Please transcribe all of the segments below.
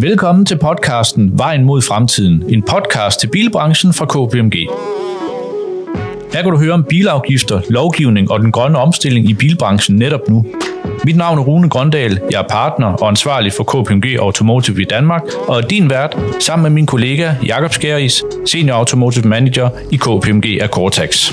Velkommen til podcasten Vejen mod fremtiden, en podcast til bilbranchen fra KPMG. Her kan du høre om bilafgifter, lovgivning og den grønne omstilling i bilbranchen netop nu. Mit navn er Rune Grøndal, jeg er partner og ansvarlig for KPMG Automotive i Danmark, og er din vært sammen med min kollega Jakob Skæris, Senior Automotive Manager i KPMG Akortax.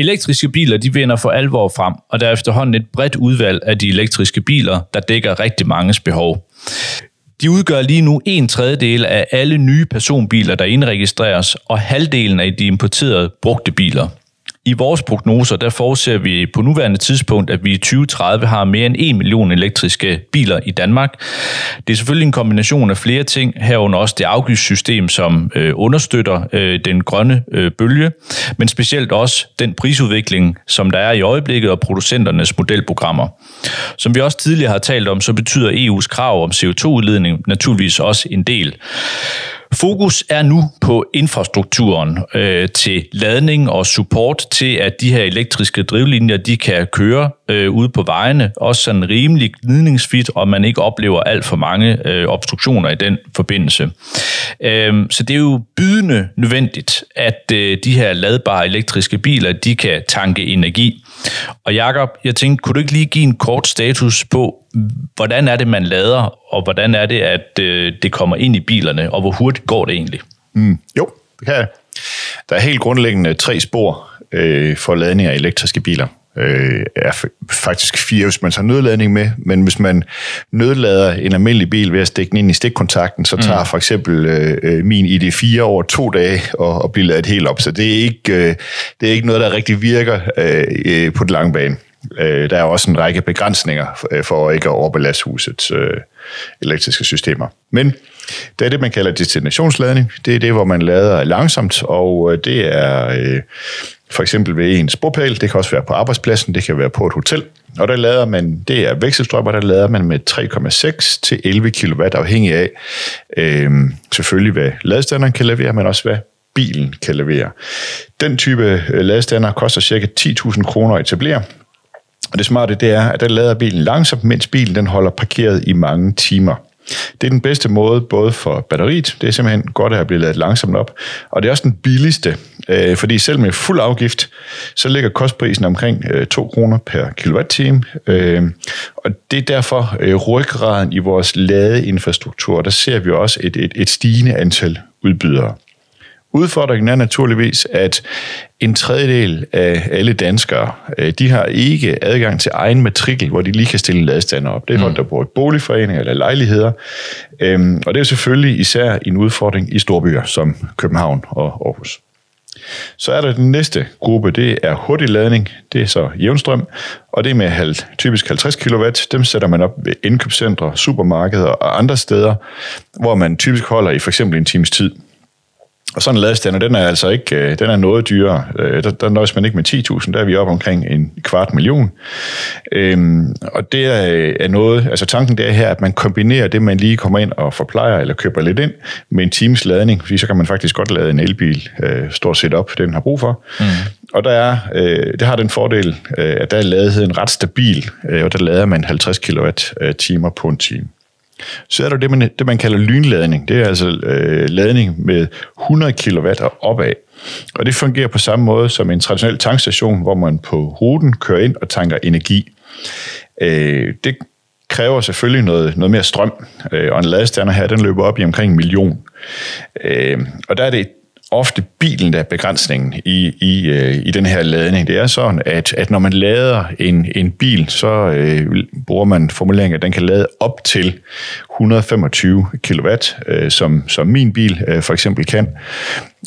Elektriske biler de vinder for alvor frem, og der er efterhånden et bredt udvalg af de elektriske biler, der dækker rigtig manges behov. De udgør lige nu en tredjedel af alle nye personbiler, der indregistreres, og halvdelen af de importerede brugte biler. I vores prognoser, der forudser vi på nuværende tidspunkt, at vi i 2030 har mere end 1 million elektriske biler i Danmark. Det er selvfølgelig en kombination af flere ting, herunder også det afgiftssystem, som øh, understøtter øh, den grønne øh, bølge, men specielt også den prisudvikling, som der er i øjeblikket, og producenternes modelprogrammer. Som vi også tidligere har talt om, så betyder EU's krav om CO2-udledning naturligvis også en del. Fokus er nu på infrastrukturen øh, til ladning og support til, at de her elektriske drivlinjer de kan køre øh, ude på vejene, også sådan rimelig gnidningsfrit, og man ikke oplever alt for mange øh, obstruktioner i den forbindelse. Øh, så det er jo bydende nødvendigt, at øh, de her ladbare elektriske biler, de kan tanke energi. Og Jakob, jeg tænkte, kunne du ikke lige give en kort status på, hvordan er det, man lader, og hvordan er det, at øh, det kommer ind i bilerne, og hvor hurtigt går det egentlig? Mm, jo, det kan jeg. Der er helt grundlæggende tre spor øh, for ladning af elektriske biler. Øh, er faktisk fire, hvis man tager nødladning med, men hvis man nødlader en almindelig bil ved at stikke den ind i stikkontakten, så tager mm. for eksempel øh, min ID4 over to dage og, og bliver ladet helt op. Så det er ikke, øh, det er ikke noget, der rigtig virker øh, på den lange bane. Øh, der er også en række begrænsninger for, for ikke at overbelaste husets øh, elektriske systemer. Men det er det, man kalder destinationsladning. Det er det, hvor man lader langsomt, og øh, det er øh, for eksempel ved en bopæl. Det kan også være på arbejdspladsen, det kan være på et hotel. Og der lader man, det er vekselstrømmer, der lader man med 3,6 til 11 kW, afhængig af øh, selvfølgelig, hvad ladestanderen kan levere, men også hvad bilen kan levere. Den type øh, ladestander koster ca. 10.000 kroner at etablere, og det smarte det er, at den lader bilen langsomt, mens bilen den holder parkeret i mange timer. Det er den bedste måde, både for batteriet, det er simpelthen godt at blive lavet langsomt op, og det er også den billigste, øh, fordi selv med fuld afgift, så ligger kostprisen omkring øh, 2 kroner per kilowatt-time, øh, og det er derfor øh, ryggraden i vores ladeinfrastruktur, der ser vi også et, et, et stigende antal udbydere. Udfordringen er naturligvis, at en tredjedel af alle danskere, øh, de har ikke adgang til egen matrikel, hvor de lige kan stille ladestander op. Det er folk, mm. der bor i boligforeninger eller lejligheder. Øhm, og det er selvfølgelig især en udfordring i storbyer som København og Aarhus. Så er der den næste gruppe, det er hurtig ladning, det er så jævnstrøm, og det er med typisk 50 kW. Dem sætter man op ved indkøbscentre, supermarkeder og andre steder, hvor man typisk holder i for eksempel en times tid. Og sådan en ladestander, den er altså ikke, øh, den er noget dyrere. Øh, der, der nøjes man ikke med 10.000, der er vi oppe omkring en kvart million. Øhm, og det er, er noget, altså tanken det er her, at man kombinerer det, man lige kommer ind og forplejer eller køber lidt ind, med en times ladning, fordi så kan man faktisk godt lade en elbil øh, stort set op, den har brug for. Mm. Og der er, øh, det har den fordel, øh, at der er ladigheden ret stabil, øh, og der lader man 50 kWh på en time. Så er der det, man, det, man kalder lynladning. Det er altså øh, ladning med 100 kW opad. Og det fungerer på samme måde som en traditionel tankstation, hvor man på ruten kører ind og tanker energi. Øh, det kræver selvfølgelig noget, noget mere strøm, øh, og en ladestander her, den løber op i omkring en million. Øh, og der er det ofte bilen, der er begrænsningen i, i, øh, i den her ladning. Det er sådan, at, at når man lader en, en bil, så øh, bruger man formuleringen, at den kan lade op til 125 kW, øh, som, som min bil øh, for eksempel kan.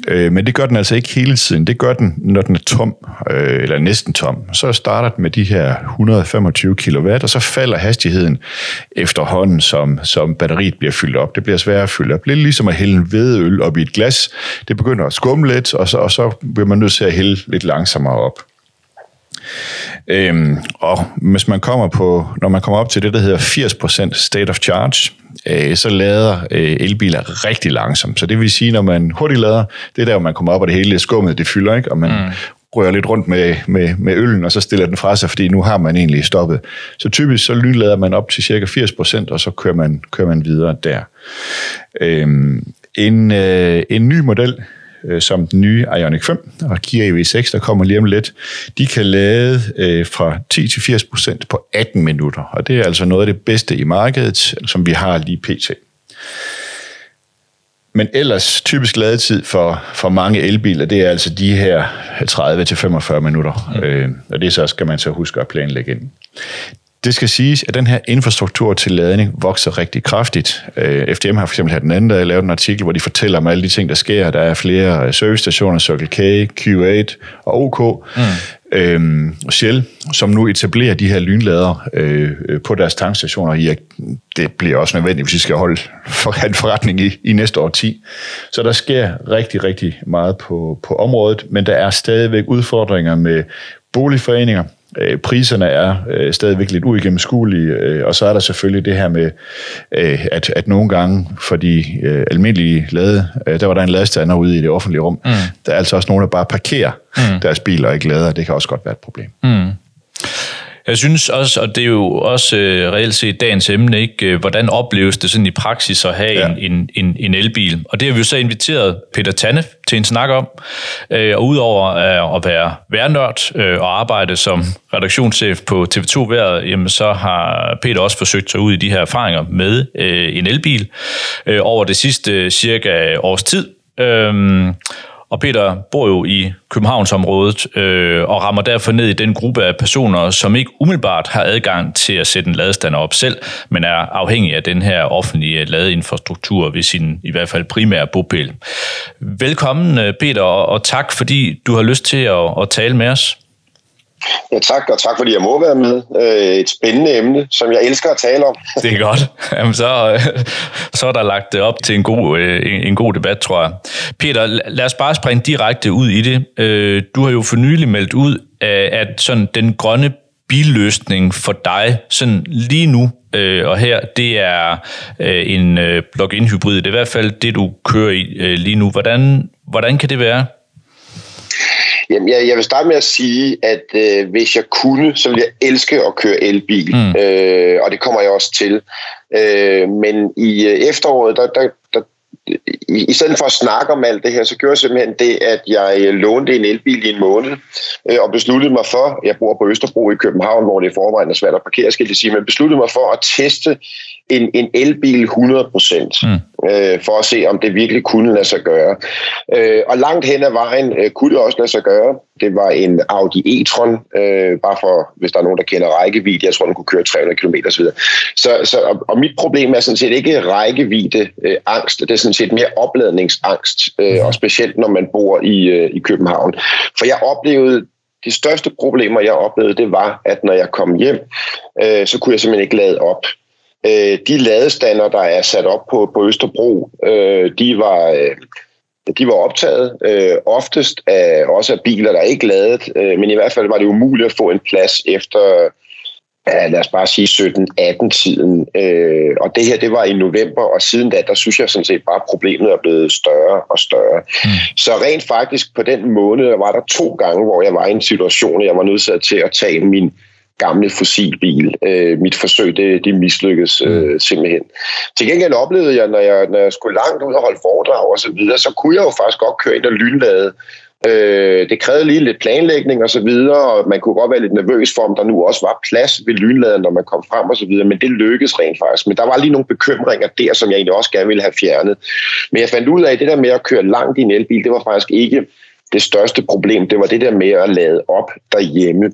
Øh, men det gør den altså ikke hele tiden. Det gør den, når den er tom, øh, eller næsten tom. Så starter den med de her 125 kW, og så falder hastigheden efterhånden, som, som batteriet bliver fyldt op. Det bliver sværere at fylde op. Lidt ligesom at hælde en vedøl op i et glas. Det begynder at skumme lidt, og så, og så bliver man nødt til at hælde lidt langsommere op. Øhm, og hvis man kommer på, når man kommer op til det, der hedder 80% state of charge, øh, så lader øh, elbiler rigtig langsomt. Så det vil sige, når man hurtigt lader, det er der, hvor man kommer op, og det hele skummet, det fylder, ikke? og man mm. rører lidt rundt med, med, med øllen, og så stiller den fra sig, fordi nu har man egentlig stoppet. Så typisk så lynlader man op til cirka 80%, og så kører man, kører man videre der. Øhm, en, øh, en ny model, øh, som den nye Ioniq 5 og Kia EV6, der kommer lige om lidt, de kan lade øh, fra 10-80% på 18 minutter, og det er altså noget af det bedste i markedet, som vi har lige pt. Men ellers typisk ladetid for, for mange elbiler, det er altså de her 30-45 minutter. Øh, og det så skal man så huske at planlægge ind. Det skal siges, at den her infrastruktur til ladning vokser rigtig kraftigt. Øh, FDM har for eksempel her den anden dag lavet en artikel, hvor de fortæller om alle de ting, der sker. Der er flere servicestationer, Circle K, Q8 og OK. Mm øh, Shell, som nu etablerer de her lynlader øh, på deres tankstationer. Ja, det bliver også nødvendigt, hvis vi skal holde for, en forretning i, i næste år 10. Så der sker rigtig, rigtig meget på, på området, men der er stadigvæk udfordringer med boligforeninger, Øh, priserne er øh, stadigvæk lidt uigennemskuelige, øh, og så er der selvfølgelig det her med, øh, at, at nogle gange for de øh, almindelige lade, øh, der var der en ladestander ude i det offentlige rum, mm. der er altså også nogen, der bare parkerer mm. deres biler og ikke lader, det kan også godt være et problem. Mm. Jeg synes også, og det er jo også øh, reelt set dagens emne, ikke? Øh, hvordan opleves det sådan i praksis at have ja. en, en, en, en elbil? Og det har vi jo så inviteret Peter Tanne til en snak om. Øh, og udover øh, at være værnørd øh, og arbejde som redaktionschef på TV2 Været, jamen, så har Peter også forsøgt sig ud i de her erfaringer med øh, en elbil øh, over det sidste cirka års tid. Øh, og Peter bor jo i Københavnsområdet øh, og rammer derfor ned i den gruppe af personer, som ikke umiddelbart har adgang til at sætte en ladestander op selv, men er afhængig af den her offentlige ladeinfrastruktur ved sin i hvert fald primære bopæl. Velkommen øh, Peter, og tak fordi du har lyst til at, at tale med os. Ja, tak, og tak fordi jeg må være med. Øh, et spændende emne, som jeg elsker at tale om. Det er godt. Jamen, så, øh, så er der lagt op til en god, øh, en god debat, tror jeg. Peter, lad os bare springe direkte ud i det. Øh, du har jo for nylig meldt ud, øh, at sådan den grønne billøsning for dig sådan lige nu og her, det er en plug-in hybrid. Det er i hvert fald det, du kører i lige nu. Hvordan, hvordan kan det være? Jamen, jeg, jeg vil starte med at sige, at øh, hvis jeg kunne, så ville jeg elske at køre elbil, mm. øh, og det kommer jeg også til. Øh, men i øh, efteråret, der, der, der, i, i stedet for at snakke om alt det her, så gjorde jeg simpelthen det, at jeg øh, lånte en elbil i en måned, øh, og besluttede mig for, jeg bor på Østerbro i København, hvor det i forvejen er svært at parkere, skal jeg sige, men besluttede mig for at teste en, en elbil 100%, mm øh, for at se, om det virkelig kunne lade sig gøre. Øh, og langt hen ad vejen øh, kunne det også lade sig gøre. Det var en Audi e-tron, øh, bare for, hvis der er nogen, der kender rækkevidde, jeg tror, den kunne køre 300 km osv. Så, så, og, og mit problem er sådan set ikke rækkevidde øh, angst, det er sådan set mere opladningsangst, øh, og specielt når man bor i, øh, i København. For jeg oplevede de største problemer, jeg oplevede, det var, at når jeg kom hjem, øh, så kunne jeg simpelthen ikke lade op. Øh, de ladestander, der er sat op på, på Østerbro, øh, de var... Øh, de var optaget, øh, oftest af, også af biler, der ikke ladet, øh, men i hvert fald var det umuligt at få en plads efter, ja, lad os bare sige 17-18-tiden. Øh, og det her, det var i november, og siden da, der synes jeg sådan set bare, at problemet er blevet større og større. Mm. Så rent faktisk på den måned var der to gange, hvor jeg var i en situation, hvor jeg var nødt til at tage min gamle fossilbil. Øh, mit forsøg, det, det mislykkedes øh, mm. simpelthen. Til gengæld oplevede jeg, når jeg, når jeg skulle langt ud og holde foredrag og så videre, så kunne jeg jo faktisk godt køre ind og lynlade. Øh, det krævede lige lidt planlægning og så videre, og man kunne godt være lidt nervøs for, om der nu også var plads ved lynladen, når man kom frem og så videre, men det lykkedes rent faktisk. Men der var lige nogle bekymringer der, som jeg egentlig også gerne ville have fjernet. Men jeg fandt ud af, at det der med at køre langt i en elbil, det var faktisk ikke det største problem. Det var det der med at lade op derhjemme.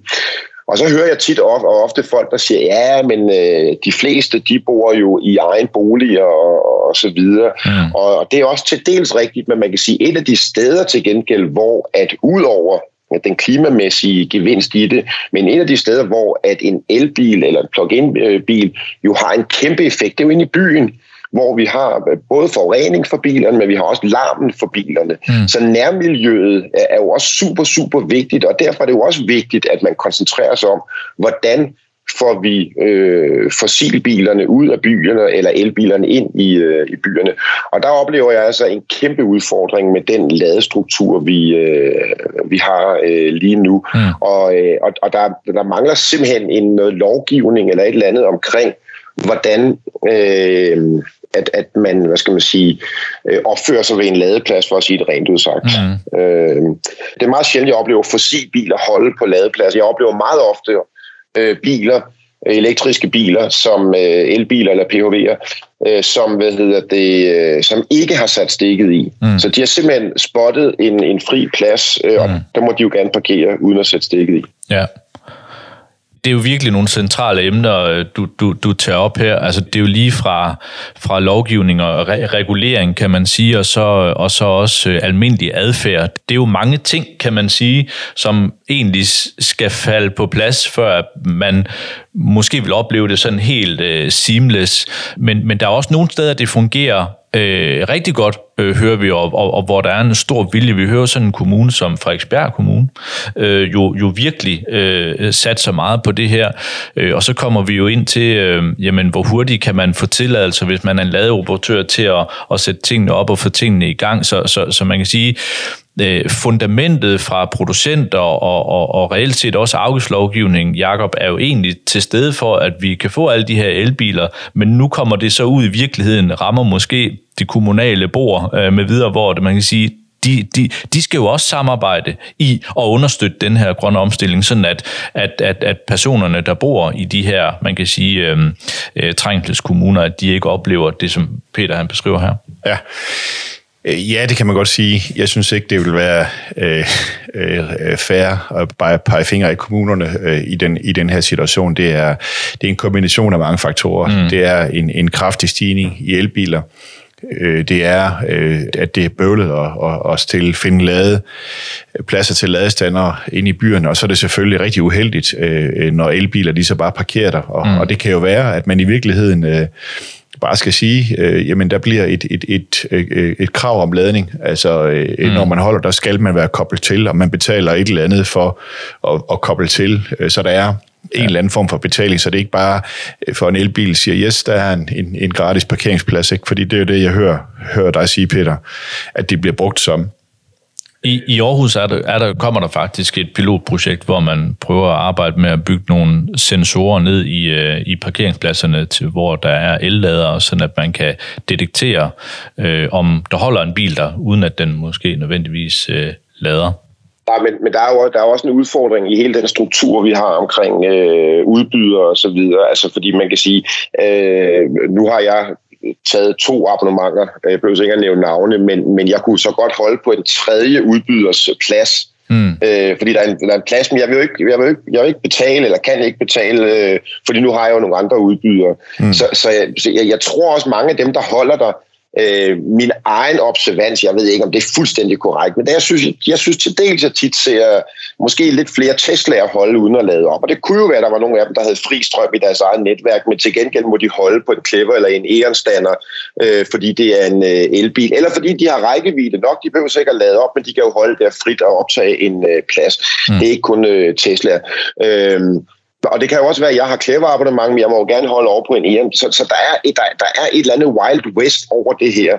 Og så hører jeg tit og ofte folk, der siger, ja, men øh, de fleste, de bor jo i egen bolig og, og så videre. Mm. Og det er også til dels rigtigt, men man kan sige, et af de steder til gengæld, hvor at udover den klimamæssige gevinst i det, men et af de steder, hvor at en elbil eller en plug-in bil jo har en kæmpe effekt, det er jo inde i byen hvor vi har både forurening for bilerne, men vi har også larmen for bilerne. Mm. Så nærmiljøet er jo også super, super vigtigt, og derfor er det jo også vigtigt, at man koncentrerer sig om, hvordan får vi øh, fossilbilerne ud af byerne, eller elbilerne ind i, øh, i byerne. Og der oplever jeg altså en kæmpe udfordring med den ladestruktur, vi, øh, vi har øh, lige nu. Mm. Og, øh, og, og der, der mangler simpelthen en noget lovgivning eller et eller andet omkring, hvordan... Øh, at, at man, hvad skal man sige, øh, opfører sig ved en ladeplads, for at sige det rent udsagt. Mm. Øh, det er meget sjældent, jeg oplever fossilbiler holde på ladeplads. Jeg oplever meget ofte øh, biler, elektriske biler, som øh, elbiler eller PHV'er, øh, som, hvad hedder det, øh, som ikke har sat stikket i. Mm. Så de har simpelthen spottet en, en fri plads, øh, mm. og der må de jo gerne parkere uden at sætte stikket i. Ja det er jo virkelig nogle centrale emner, øh, du, du, du tager op her. Altså, det er jo lige fra, fra lovgivning og re- regulering, kan man sige, og så, og så også øh, almindelig adfærd. Det er jo mange ting, kan man sige, som egentlig skal falde på plads, før man måske vil opleve det sådan helt øh, seamless. Men, men der er også nogle steder, det fungerer øh, rigtig godt, øh, hører vi, og, og, og hvor der er en stor vilje. Vi hører sådan en kommune som Frederiksberg Kommune, øh, jo, jo virkelig øh, sat så meget på det her. Øh, og så kommer vi jo ind til, øh, jamen, hvor hurtigt kan man få tilladelse, hvis man er en ladeoperatør til at, at sætte tingene op og få tingene i gang. Så, så, så man kan sige, øh, fundamentet fra producenter og, og, og reelt set også afgiftslovgivningen, Jakob, er jo egentlig til stede for, at vi kan få alle de her elbiler, men nu kommer det så ud i virkeligheden, rammer måske de kommunale bor øh, med videre, hvor det, man kan sige, de, de, de skal jo også samarbejde i at understøtte den her grønne omstilling, sådan at, at, at, at personerne, der bor i de her, man kan sige, øh, øh, trængselskommuner, at de ikke oplever det, som Peter han beskriver her. Ja, ja, det kan man godt sige. Jeg synes ikke, det vil være øh, øh, fair at bare pege fingre i kommunerne øh, i, den, i den her situation. Det er, det er en kombination af mange faktorer. Mm. Det er en, en kraftig stigning i elbiler. Øh, det er, øh, at det er bøvlet at, at, at stille, finde lade, pladser til ladestander ind i byerne, og så er det selvfølgelig rigtig uheldigt, øh, når elbiler de så bare parkerer der. Og, mm. og det kan jo være, at man i virkeligheden... Øh, bare skal sige, øh, jamen der bliver et, et, et, et, et krav om ladning. Altså øh, mm. når man holder, der skal man være koblet til, og man betaler et eller andet for at, at koble til. Øh, så der er en eller anden form for betaling, så det er ikke bare øh, for en elbil siger, yes, der er en, en, en gratis parkeringsplads, ikke? fordi det er jo det, jeg hører, hører dig sige, Peter, at det bliver brugt som. I, I Aarhus er der, er der, kommer der faktisk et pilotprojekt, hvor man prøver at arbejde med at bygge nogle sensorer ned i, øh, i parkeringspladserne, til hvor der er elladere, så at man kan detektere, øh, om der holder en bil der, uden at den måske nødvendigvis øh, lader. Ja, men, men der, er jo, der er også en udfordring i hele den struktur, vi har omkring øh, udbydere og så videre. Altså, fordi man kan sige, øh, nu har jeg taget to abonnementer. Jeg behøver ikke at nævne navne, men, men jeg kunne så godt holde på en tredje udbyders plads. Mm. Øh, fordi der er, en, der er en plads, men jeg vil jo ikke, jeg vil ikke, jeg vil ikke betale, eller kan ikke betale, øh, fordi nu har jeg jo nogle andre udbydere. Mm. Så, så, jeg, så jeg, jeg tror også, mange af dem, der holder der, øh, min egen observans, jeg ved ikke, om det er fuldstændig korrekt, men det, jeg, synes, jeg synes til dels, at tit ser måske lidt flere Tesla'er holde uden at lade op. Og det kunne jo være, at der var nogle af dem, der havde fri strøm i deres eget netværk, men til gengæld må de holde på en Clever eller en Eon-stander, øh, fordi det er en øh, elbil, eller fordi de har rækkevidde nok. De behøver sikkert lade op, men de kan jo holde der frit og optage en øh, plads. Mm. Det er ikke kun øh, Tesla'er. Øh, og det kan jo også være, at jeg har clever abonnement, men jeg må jo gerne holde over på en EM. Så, så der, er et, der, der er et eller andet wild west over det her.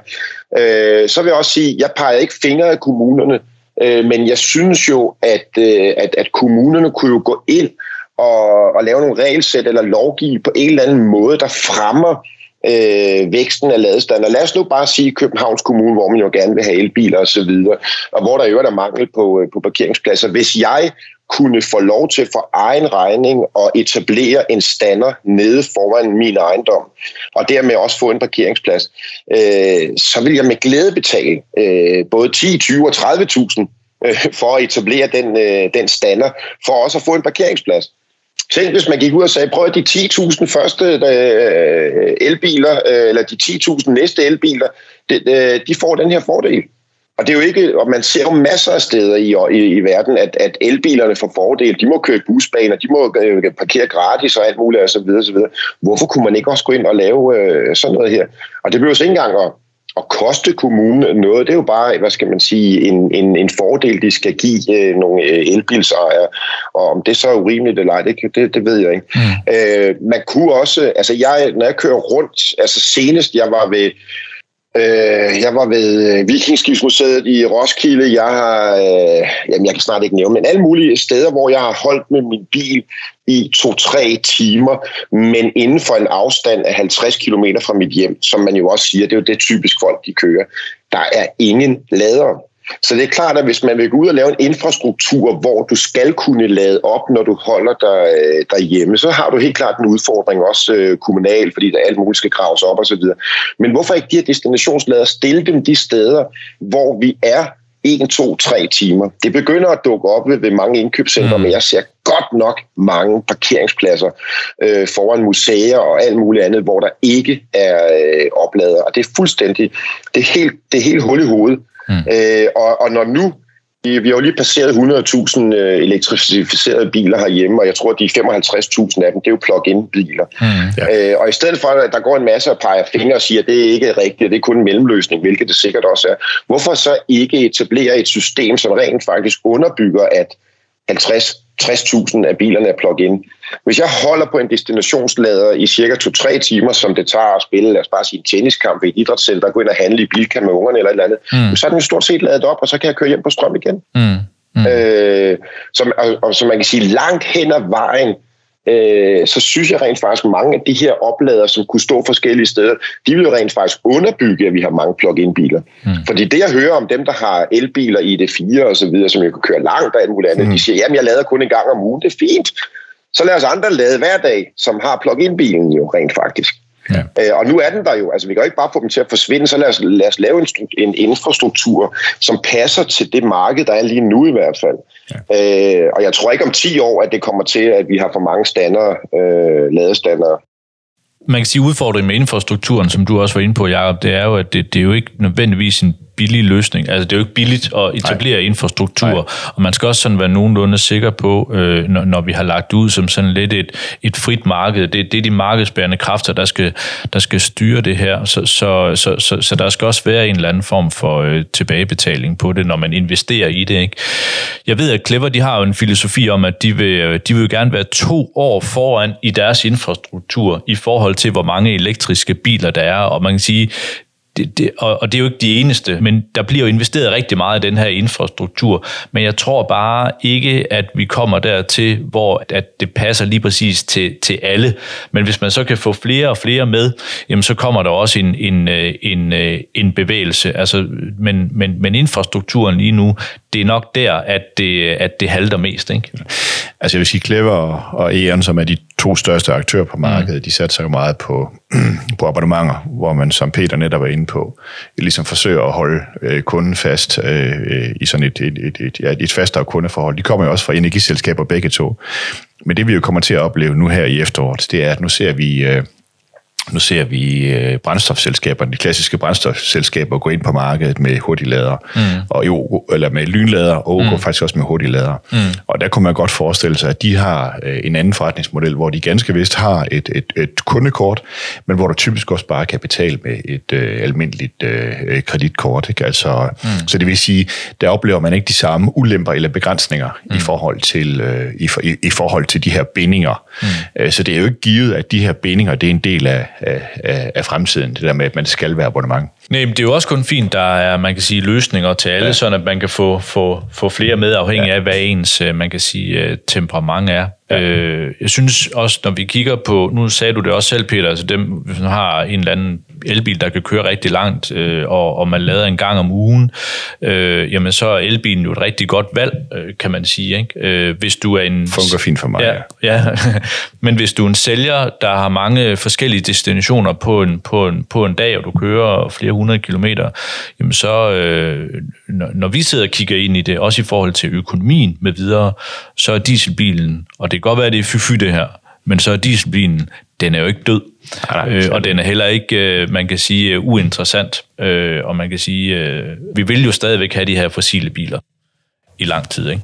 Øh, så vil jeg også sige, at jeg peger ikke fingre af kommunerne, øh, men jeg synes jo, at, øh, at, at kommunerne kunne jo gå ind og, og lave nogle regelsæt eller lovgive på en eller anden måde, der fremmer øh, væksten af ladestander. Lad os nu bare sige Københavns Kommune, hvor man jo gerne vil have elbiler osv., og, og hvor der jo er mangel på, øh, på parkeringspladser. Hvis jeg kunne få lov til for egen regning at etablere en stander nede foran min ejendom, og dermed også få en parkeringsplads, øh, så vil jeg med glæde betale øh, både 10, 20 og 30.000 øh, for at etablere den, øh, den stander, for også at få en parkeringsplads. Tænk, hvis man gik ud og sagde, prøv at de 10.000 første øh, elbiler, øh, eller de 10.000 næste elbiler, de, øh, de får den her fordel. Og det er jo ikke, og man ser jo masser af steder i, i, i verden, at, at elbilerne får fordel. De må køre busbaner, de må øh, parkere gratis og alt muligt osv. osv. Hvorfor kunne man ikke også gå ind og lave øh, sådan noget her? Og det behøver ikke engang at at koste kommunen noget. Det er jo bare, hvad skal man sige, en, en, en fordel, de skal give øh, nogle øh, elbilsejere. Og om det så er urimeligt eller ej, det, det, det ved jeg ikke. Mm. Øh, man kunne også, altså jeg, når jeg kører rundt, altså senest jeg var ved Øh, jeg var ved øh, Vikingskibsmuseet i Roskilde. Jeg har, øh, jamen jeg kan snart ikke nævne, men alle mulige steder, hvor jeg har holdt med min bil i to-tre timer, men inden for en afstand af 50 km fra mit hjem, som man jo også siger, det er jo det typisk folk, de kører. Der er ingen lader. Så det er klart, at hvis man vil gå ud og lave en infrastruktur, hvor du skal kunne lade op, når du holder dig øh, derhjemme, så har du helt klart en udfordring også øh, kommunal, fordi der alt muligt skal graves op osv. Men hvorfor ikke de her destinationslader stille dem de steder, hvor vi er en, to, tre timer. Det begynder at dukke op ved, ved mange indkøbscentre, mm. men jeg ser godt nok mange parkeringspladser øh, foran museer og alt muligt andet, hvor der ikke er øh, oplader. Og det er fuldstændig, det er helt, det er helt hul i hovedet. Mm. Øh, og, og når nu vi, vi har jo lige passeret 100.000 øh, elektrificerede biler herhjemme, og jeg tror, de 55.000 af dem, det er jo plug-in biler. Mm, ja. øh, og i stedet for, at der går en masse og peger fingre og siger, at det er ikke rigtigt, det er kun en mellemløsning, hvilket det sikkert også er. Hvorfor så ikke etablere et system, som rent faktisk underbygger, at 50 60.000 af bilerne er plug-in. Hvis jeg holder på en destinationslader i cirka 2-3 timer, som det tager at spille, lad os bare sige en tenniskamp i et idrætscenter, gå ind og handle i bilka med ungerne eller et eller andet, mm. så er den jo stort set ladet op, og så kan jeg køre hjem på strøm igen. Mm. Mm. Øh, som, og, og som man kan sige, langt hen ad vejen, øh, så synes jeg rent faktisk, at mange af de her oplader, som kunne stå forskellige steder, de vil jo rent faktisk underbygge, at vi har mange plug-in biler. Mm. Fordi det, jeg hører om dem, der har elbiler i det 4 og så videre, som jeg kan køre langt og alt muligt andet, mm. de siger, jamen jeg lader kun en gang om ugen, det er fint. Så lad os andre lade hver dag, som har plug-in-bilen jo rent faktisk. Ja. Øh, og nu er den der jo. Altså, vi kan jo ikke bare få dem til at forsvinde, så lad os, lad os lave en, en infrastruktur, som passer til det marked, der er lige nu i hvert fald. Ja. Øh, og jeg tror ikke om 10 år, at det kommer til, at vi har for mange stander, øh, ladestander man kan sige, udfordringen med infrastrukturen, som du også var inde på, Jacob, det er jo, at det, det er jo ikke nødvendigvis en billig løsning. Altså, det er jo ikke billigt at etablere Nej. infrastruktur, Nej. og man skal også sådan være nogenlunde sikker på, øh, når, når vi har lagt ud som sådan lidt et, et frit marked. Det, det er de markedsbærende kræfter, der skal, der skal styre det her. Så, så, så, så, så der skal også være en eller anden form for øh, tilbagebetaling på det, når man investerer i det. Ikke? Jeg ved, at Clever de har jo en filosofi om, at de vil, øh, de vil gerne være to år foran i deres infrastruktur i forhold til, hvor mange elektriske biler der er, og man kan sige, det, det, og, og det er jo ikke de eneste, men der bliver jo investeret rigtig meget i den her infrastruktur. Men jeg tror bare ikke, at vi kommer dertil, hvor at det passer lige præcis til, til alle. Men hvis man så kan få flere og flere med, jamen så kommer der også en, en, øh, en, øh, en bevægelse. Altså, men, men, men infrastrukturen lige nu, det er nok der, at det, at det halter mest. Ikke? Altså jeg vil sige, Clever og E.ON, som er de to største aktører på markedet, mm. de satser jo meget på, på abonnementer, hvor man, som Peter netop var inde på, ligesom forsøger at holde øh, kunden fast øh, i sådan et, et, et, et, ja, et fastere kundeforhold. De kommer jo også fra energiselskaber begge to. Men det vi jo kommer til at opleve nu her i efteråret, det er, at nu ser vi... Øh, nu ser vi øh, brændstofselskaberne, de klassiske brændstofselskaber, gå ind på markedet med hurtiglader, mm. og jo, eller med lynlader, og mm. faktisk også med hurtiglader. Mm. Og der kunne man godt forestille sig, at de har øh, en anden forretningsmodel, hvor de ganske vist har et, et, et kundekort, men hvor du typisk også bare kan betale med et øh, almindeligt øh, kreditkort. Ikke? Altså, mm. Så det vil sige, der oplever man ikke de samme ulemper eller begrænsninger mm. i, forhold til, øh, i, i, i forhold til de her bindinger. Mm. Så det er jo ikke givet, at de her bindinger, det er en del af af, af, fremtiden, det der med, at man skal være abonnement. Nej, men det er jo også kun fint, der er, man kan sige, løsninger til alle, ja. sådan at man kan få, få, få flere med, afhængig ja. af, hvad ens, øh, man kan sige, øh, temperament er. Ja. Øh, jeg synes også, når vi kigger på, nu sagde du det også selv, Peter, altså dem, man har en eller anden elbil, der kan køre rigtig langt, øh, og, og man lader en gang om ugen, øh, jamen så er elbilen jo et rigtig godt valg, øh, kan man sige. Ikke? Øh, hvis du er en... Fungerer fint for mig, ja. ja. Men hvis du er en sælger, der har mange forskellige destinationer på en, på en, på en dag, og du kører flere hundrede kilometer, jamen så, øh, når, når vi sidder og kigger ind i det, også i forhold til økonomien med videre, så er dieselbilen, og det kan godt være, at det er fy det her, men så er dieselbilen, den er jo ikke død. Nej, nej, øh, og den er heller ikke, øh, man kan sige, uh, uinteressant. Øh, og man kan sige, øh, vi vil jo stadigvæk have de her fossile biler i lang tid, ikke?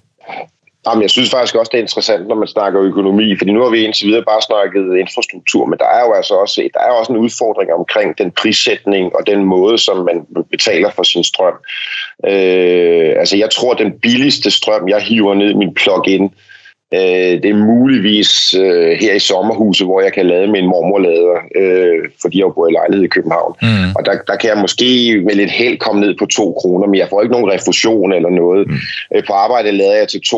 Jamen, jeg synes faktisk også, det er interessant, når man snakker økonomi, fordi nu har vi indtil videre bare snakket infrastruktur, men der er jo altså også, der er også en udfordring omkring den prissætning og den måde, som man betaler for sin strøm. Øh, altså, jeg tror, den billigste strøm, jeg hiver ned i min plug-in, Øh, det er muligvis øh, her i sommerhuset, hvor jeg kan lade en mormorlader, øh, fordi jeg bor i lejlighed i København. Mm. Og der, der kan jeg måske med lidt held komme ned på 2 kroner, men jeg får ikke nogen refusion eller noget. Mm. Øh, på arbejde lader jeg til 2,40,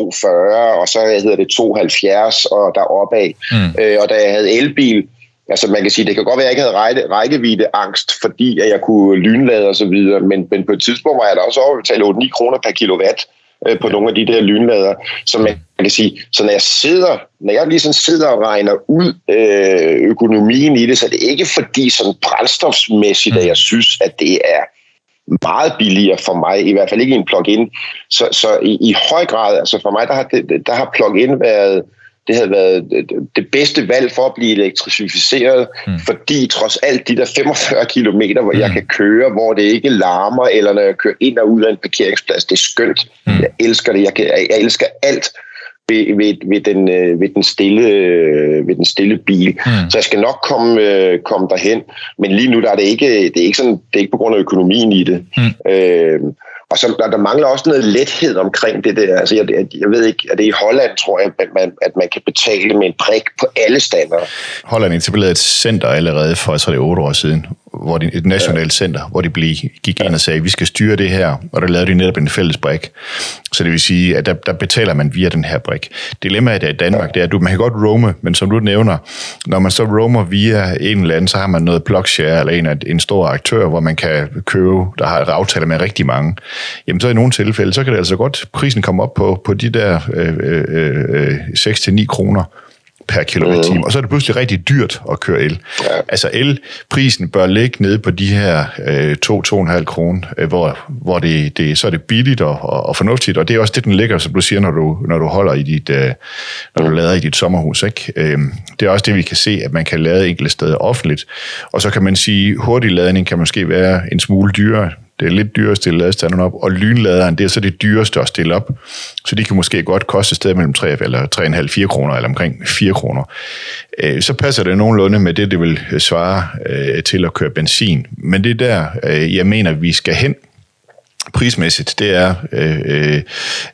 og så hedder det 2,70 og der opad. Mm. Øh, og da jeg havde elbil, Altså man kan sige, det kan godt være, at jeg ikke havde række, rækkevidde angst, fordi at jeg kunne lynlade og så videre, men, men på et tidspunkt var jeg da også over at betale 8-9 kroner per kilowatt øh, på nogle af de der lynlader. Så man kan sige, så når jeg sidder, når jeg lige sådan sidder og regner ud øh, økonomien i det, så er det ikke fordi sådan brændstofsmæssigt, at jeg synes, at det er meget billigere for mig, i hvert fald ikke i en plug-in. Så, så i, i høj grad, altså for mig, der har, der har plug-in været det havde været det bedste valg for at blive elektrificeret, mm. fordi trods alt de der 45 kilometer, hvor mm. jeg kan køre, hvor det ikke larmer, eller når jeg kører ind og ud af en parkeringsplads, det er skønt. Mm. Jeg elsker det. Jeg, kan, jeg elsker alt ved, ved, ved, den, øh, ved, den stille, ved den stille bil. Mm. Så jeg skal nok komme, øh, komme derhen. Men lige nu der er det ikke, det er ikke, sådan, det er ikke på grund af økonomien i det. Mm. Øh, og så der, der mangler også noget lethed omkring det der. Altså, jeg, jeg ved ikke, at det er i Holland, tror jeg, at man, at man kan betale med en prik på alle standarder. Holland etablerede et center allerede for, så det otte år siden, hvor de, et nationalt center, hvor de blev, gik ind og sagde, vi skal styre det her, og der lavede de netop en fælles brik. Så det vil sige, at der, der betaler man via den her brik. Dilemmaet i Danmark, det er, at du, man kan godt roame, men som du nævner, når man så roamer via en eller anden, så har man noget blockshare, eller en, en stor aktør, hvor man kan købe, der har et aftale med rigtig mange. Jamen så i nogle tilfælde, så kan det altså godt, prisen komme op på, på de der øh, øh, øh, 6-9 kroner per kilowatt mm. og så er det pludselig rigtig dyrt at køre el. Ja. Altså elprisen bør ligge nede på de her øh, 2-2,5 kroner, øh, hvor, hvor det, det, så er det billigt og, og, og fornuftigt, og det er også det, den ligger, som du siger, når du, når du holder i dit, øh, når du lader i dit sommerhus. Ikke? Øh, det er også det, vi kan se, at man kan lade enkelte steder offentligt, og så kan man sige, hurtig ladning kan måske være en smule dyrere, det er lidt dyrere at stille ladestanderen op, og lynladeren, det er så det dyreste at stille op. Så de kan måske godt koste et sted mellem 3 eller 3,5-4 kroner, eller omkring 4 kroner. Øh, så passer det nogenlunde med det, det vil svare øh, til at køre benzin. Men det er der, øh, jeg mener, vi skal hen, prismæssigt, det er, øh,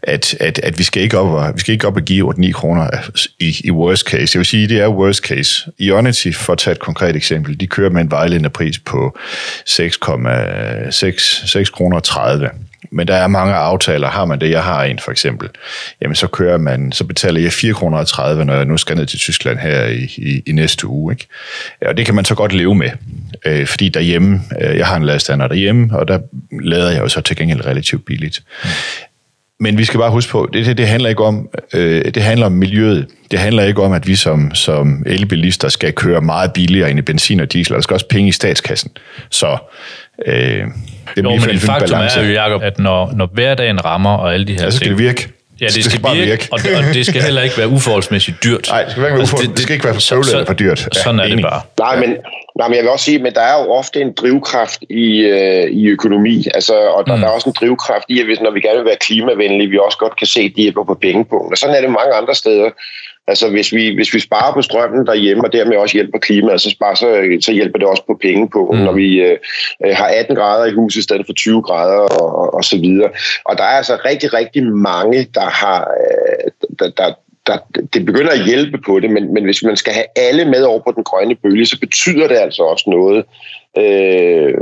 at, at, at vi skal ikke op og, vi skal ikke op og give 8-9 kroner i, i worst case. Jeg vil sige, det er worst case. Ionity, for at tage et konkret eksempel, de kører med en vejledende pris på 6,6 kroner 30. Men der er mange aftaler. Har man det, jeg har en for eksempel, jamen så kører man, så betaler jeg 4,30 kroner når jeg nu skal ned til Tyskland her i, i, i næste uge. Ikke? Og det kan man så godt leve med, øh, fordi derhjemme, øh, jeg har en ladestander derhjemme, og der lader jeg jo så til gengæld relativt billigt. Mm. Men vi skal bare huske på, det, det, det handler ikke om, øh, det handler om miljøet. Det handler ikke om, at vi som, som elbilister skal køre meget billigere end i benzin og diesel. Der skal også penge i statskassen. Så øh, det er jo, men faktum balance. er jo, Jacob, at når, når hverdagen rammer og alle de her ja, så skal ting, det virke. Ja, det, det skal, skal bare virke, virke. Og, og det skal heller ikke være uforholdsmæssigt dyrt. Nej, det skal, være altså, det, det, det skal ikke være for søvlet eller for dyrt. Ja, sådan er enig. det bare. Nej, men, nej, men jeg vil også sige, at der er jo ofte en drivkraft i, øh, i økonomi, altså, og der, mm. der er også en drivkraft i, at hvis, når vi gerne vil være klimavenlige, vi også godt kan se, at de er på pengepunkten. Og sådan er det mange andre steder. Altså hvis vi, hvis vi sparer på strømmen derhjemme, og dermed også hjælper klimaet, så, sparer, så, så hjælper det også på penge på, mm. når vi øh, har 18 grader i huset i stedet for 20 grader og, og, og så videre. Og der er altså rigtig, rigtig mange, der har, øh, der, der, der, det begynder at hjælpe på det, men, men hvis man skal have alle med over på den grønne bølge, så betyder det altså også noget øh,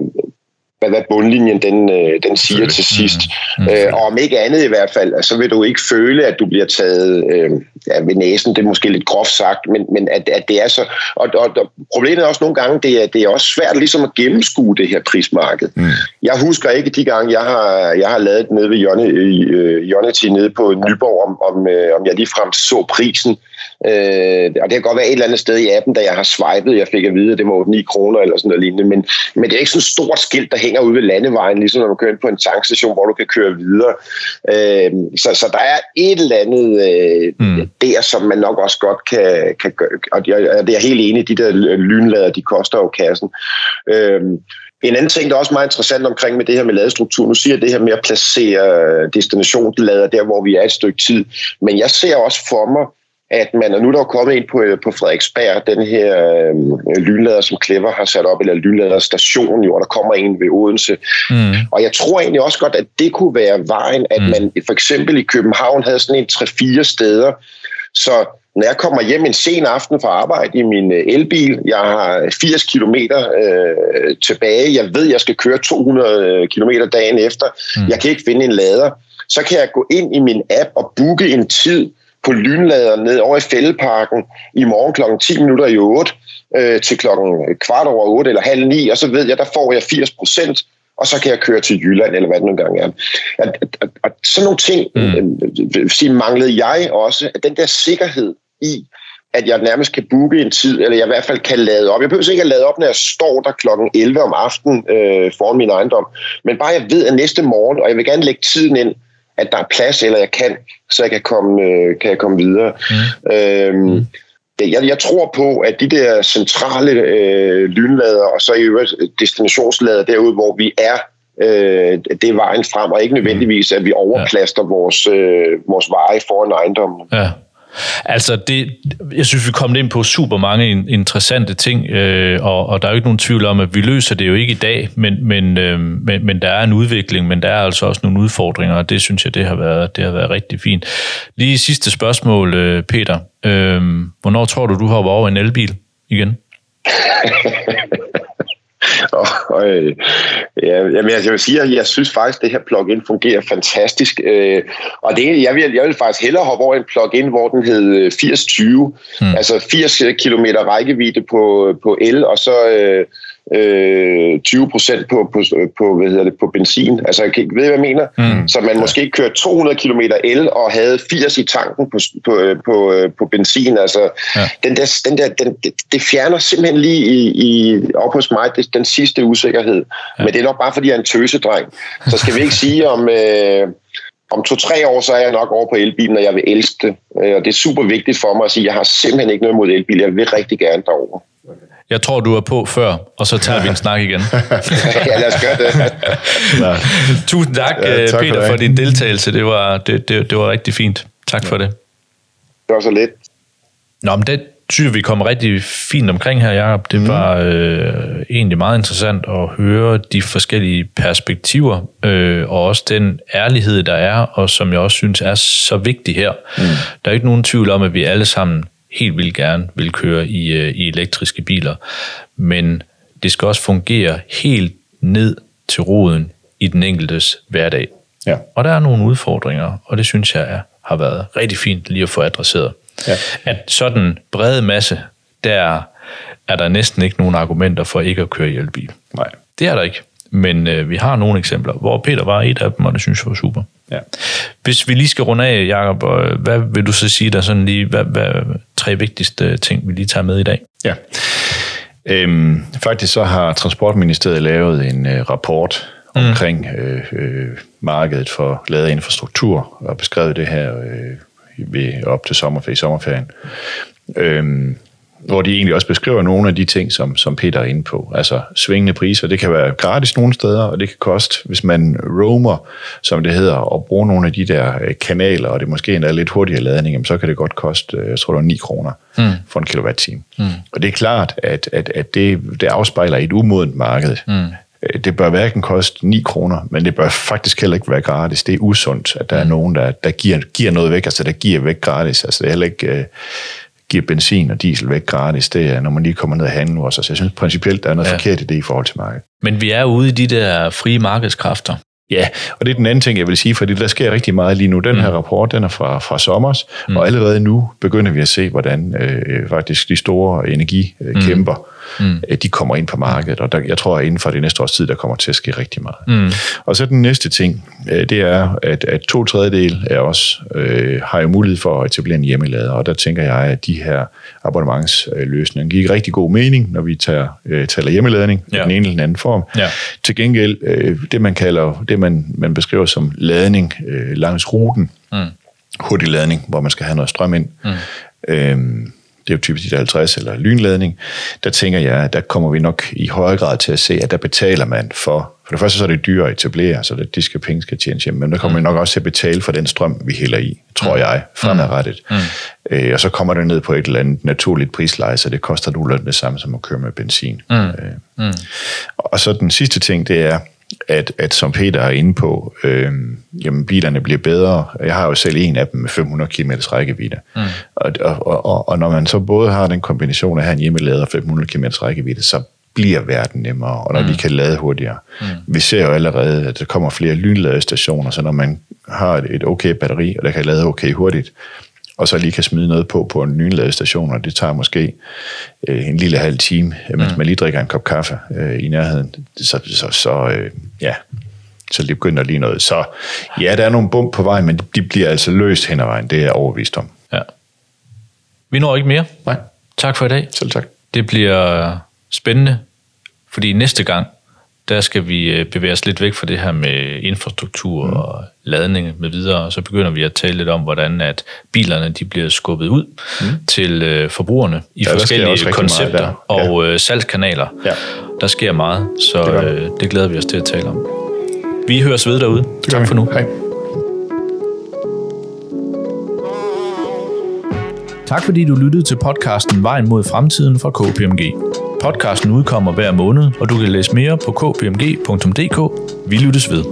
hvad, hvad bundlinjen den, øh, den siger til sidst. Mm. Mm. Øh, og om ikke andet i hvert fald, så vil du ikke føle, at du bliver taget øh, ja, ved næsen. Det er måske lidt groft sagt, men, men at, at det er så... Og, og, og problemet er også nogle gange, det er, det er også svært ligesom at gennemskue det her prismarked. Mm. Jeg husker ikke de gange, jeg har, jeg har lavet nede ved Jonity nede på Nyborg, om, om, øh, om jeg ligefrem så prisen Øh, og det kan godt være et eller andet sted i appen, da jeg har swipet, jeg fik at vide, at det var 9 kroner eller sådan noget lignende, men, men det er ikke sådan et stort skilt, der hænger ude ved landevejen, ligesom når du kører ind på en tankstation, hvor du kan køre videre. Øh, så, så der er et eller andet øh, mm. der, som man nok også godt kan, kan gøre, og det er helt enig, de der lynlader, de koster jo kassen. Øh, En anden ting, der er også meget interessant omkring med det her med ladestruktur, nu siger jeg det her med at placere destinationslader der, hvor vi er et stykke tid, men jeg ser også for mig, at man, og nu er der jo kommet ind på, på Frederiksberg, den her øh, lynlader, som Clever har sat op, eller lynlader station, jo, og der kommer en ved Odense. Mm. Og jeg tror egentlig også godt, at det kunne være vejen, at mm. man for eksempel i København havde sådan en 3-4 steder, så når jeg kommer hjem en sen aften fra arbejde i min øh, elbil, jeg har 80 km øh, tilbage, jeg ved, jeg skal køre 200 km dagen efter, mm. jeg kan ikke finde en lader, så kan jeg gå ind i min app og booke en tid på lynlader ned over i Fældeparken i morgen klokken 10 minutter i 8 øh, til klokken kvart over 8 eller halv 9, og så ved jeg, der får jeg 80 procent, og så kan jeg køre til Jylland, eller hvad det nu engang er. At, at, at, at sådan nogle ting mm. øh, manglede jeg også, at den der sikkerhed i, at jeg nærmest kan booke en tid, eller jeg i hvert fald kan lade op. Jeg behøver ikke at lade op, når jeg står der klokken 11 om aftenen øh, foran min ejendom, men bare jeg ved, at næste morgen, og jeg vil gerne lægge tiden ind, at der er plads, eller jeg kan, så jeg kan komme, øh, kan jeg komme videre. Mm. Øhm, mm. Jeg, jeg tror på, at de der centrale øh, lynlader, og så i øvrigt destinationslader derude, hvor vi er, øh, det er vejen frem, og ikke nødvendigvis, at vi overplaster ja. vores, øh, vores veje foran ejendommen. Ja. Altså, det, jeg synes, vi kom ind på super mange interessante ting, øh, og, og der er jo ikke nogen tvivl om, at vi løser det jo ikke i dag, men, men, øh, men, men der er en udvikling, men der er altså også nogle udfordringer, og det synes jeg, det har været, det har været rigtig fint. Lige sidste spørgsmål, øh, Peter. Øh, hvornår tror du, du hopper over en elbil igen? og, øh, ja, jamen, jeg vil sige, at jeg synes faktisk, at det her plugin fungerer fantastisk. Øh, og det, jeg, vil, jeg vil faktisk hellere hoppe over en plugin, hvor den hed 8020, øh, hmm. altså 80 km rækkevidde på, på el, og så... Øh, øh, 20 procent på, på, på, hvad hedder det, på benzin. Altså, jeg ved, hvad jeg mener? Mm. Så man måske kørte 200 km el og havde 80 i tanken på, på, på, på benzin. Altså, ja. den der, den der, den, det fjerner simpelthen lige i, i, op hos mig det, den sidste usikkerhed. Ja. Men det er nok bare, fordi jeg er en tøsedreng. Så skal vi ikke sige om... Øh, om to-tre år, så er jeg nok over på elbilen, og jeg vil elske det. Øh, og det er super vigtigt for mig at sige, at jeg har simpelthen ikke noget mod elbil. Jeg vil rigtig gerne derover. Jeg tror, du er på før, og så tager vi en snak igen. ja, lad os gøre det. Tusind tak, ja, tak Peter, for, for din deltagelse. Det var, det, det, det var rigtig fint. Tak for det. Det var så lidt. Nå, men det synes vi kom rigtig fint omkring her, Jacob. Det mm. var øh, egentlig meget interessant at høre de forskellige perspektiver, øh, og også den ærlighed, der er, og som jeg også synes er så vigtig her. Mm. Der er ikke nogen tvivl om, at vi alle sammen helt vildt gerne vil køre i, øh, i elektriske biler. Men det skal også fungere helt ned til roden i den enkeltes hverdag. Ja. Og der er nogle udfordringer, og det synes jeg er, har været rigtig fint lige at få adresseret. Ja. At sådan brede masse, der er der næsten ikke nogen argumenter for ikke at køre i elbil. Nej. Det er der ikke. Men øh, vi har nogle eksempler, hvor Peter var et af dem, og det synes jeg var super. Ja. Hvis vi lige skal runde af, Jacob, hvad vil du så sige, der er sådan lige, hvad, hvad tre vigtigste ting, vi lige tager med i dag? Ja. Øhm, faktisk så har Transportministeriet lavet en øh, rapport mm. omkring øh, øh, markedet for ladeinfrastruktur og beskrevet det her øh, ved, op til sommerferie, sommerferien. Øhm, hvor de egentlig også beskriver nogle af de ting, som, som Peter er inde på. Altså svingende priser, det kan være gratis nogle steder, og det kan koste, hvis man roamer, som det hedder, og bruger nogle af de der øh, kanaler, og det måske endda lidt hurtigere ladning, så kan det godt koste, øh, jeg tror det var 9 kroner mm. for en kilowatt-time. Mm. Og det er klart, at, at, at det, det afspejler et umodent marked. Mm øh, det bør hverken koste 9 kroner, men det bør faktisk heller ikke være gratis. Det er usundt, at der er mm. nogen, der, der giver, giver noget væk, altså der giver væk gratis. Altså det er heller ikke, giver benzin og diesel væk gratis, det er, når man lige kommer ned og handler også. Så jeg synes principielt, der er noget ja. forkert i det i forhold til markedet. Men vi er ude i de der frie markedskræfter. Ja, og det er den anden ting, jeg vil sige, fordi der sker rigtig meget lige nu. Den her mm. rapport, den er fra, fra sommers, mm. og allerede nu begynder vi at se, hvordan øh, faktisk de store energikæmper mm mm. de kommer ind på markedet, og der, jeg tror, at inden for det næste års tid, der kommer til at ske rigtig meget. Mm. Og så den næste ting, øh, det er, at, at to tredjedel af os øh, har jo mulighed for at etablere en hjemmelader, og der tænker jeg, at de her abonnementsløsninger giver rigtig god mening, når vi tager, øh, taler hjemmeladning ja. i den ene eller den anden form. Ja. Til gengæld, øh, det man kalder, det man, man beskriver som ladning øh, langs ruten, mm. hurtig ladning, hvor man skal have noget strøm ind, mm. øh, det er jo typisk de 50 eller lynladning, der tænker jeg, at der kommer vi nok i højere grad til at se, at der betaler man for, for det første så er det dyre at etablere, så det, de skal penge skal tjene hjem, men der kommer mm. vi nok også til at betale for den strøm, vi hælder i, tror mm. jeg, fremadrettet. Mm. Øh, og så kommer det ned på et eller andet naturligt prisleje, så det koster nogenlunde det samme som at køre med benzin. Mm. Øh. Mm. Og så den sidste ting, det er, at, at som Peter er inde på, øh, jamen bilerne bliver bedre. Jeg har jo selv en af dem med 500 km rækkevidde. Mm. Og, og, og, og når man så både har den kombination af at have en hjemmelader 500 km rækkevidde, så bliver verden nemmere, og når mm. vi kan lade hurtigere. Mm. Vi ser jo allerede, at der kommer flere lynladestationer, så når man har et okay batteri, og der kan lade okay hurtigt, og så lige kan smide noget på på en nyladestation, og det tager måske øh, en lille halv time, mens mm. man lige drikker en kop kaffe øh, i nærheden. Så, så, så øh, ja, så det begynder lige noget. Så ja, der er nogle bump på vejen, men de bliver altså løst hen ad vejen, det er jeg overvist om. Ja. Vi når ikke mere. Nej. Tak for i dag. Selv tak. Det bliver spændende, fordi næste gang, der skal vi øh, bevæge os lidt væk fra det her med infrastruktur mm. og ladning med videre, og så begynder vi at tale lidt om, hvordan at bilerne de bliver skubbet ud mm. til øh, forbrugerne i ja, forskellige koncepter og ja. øh, salgskanaler. Ja. Der sker meget, så det, øh, det glæder vi os til at tale om. Vi høres ved derude. Det tak for nu. Hej. Tak fordi du lyttede til podcasten Vejen mod fremtiden fra KPMG. Podcasten udkommer hver måned, og du kan læse mere på kpmg.dk. Vi lyttes ved.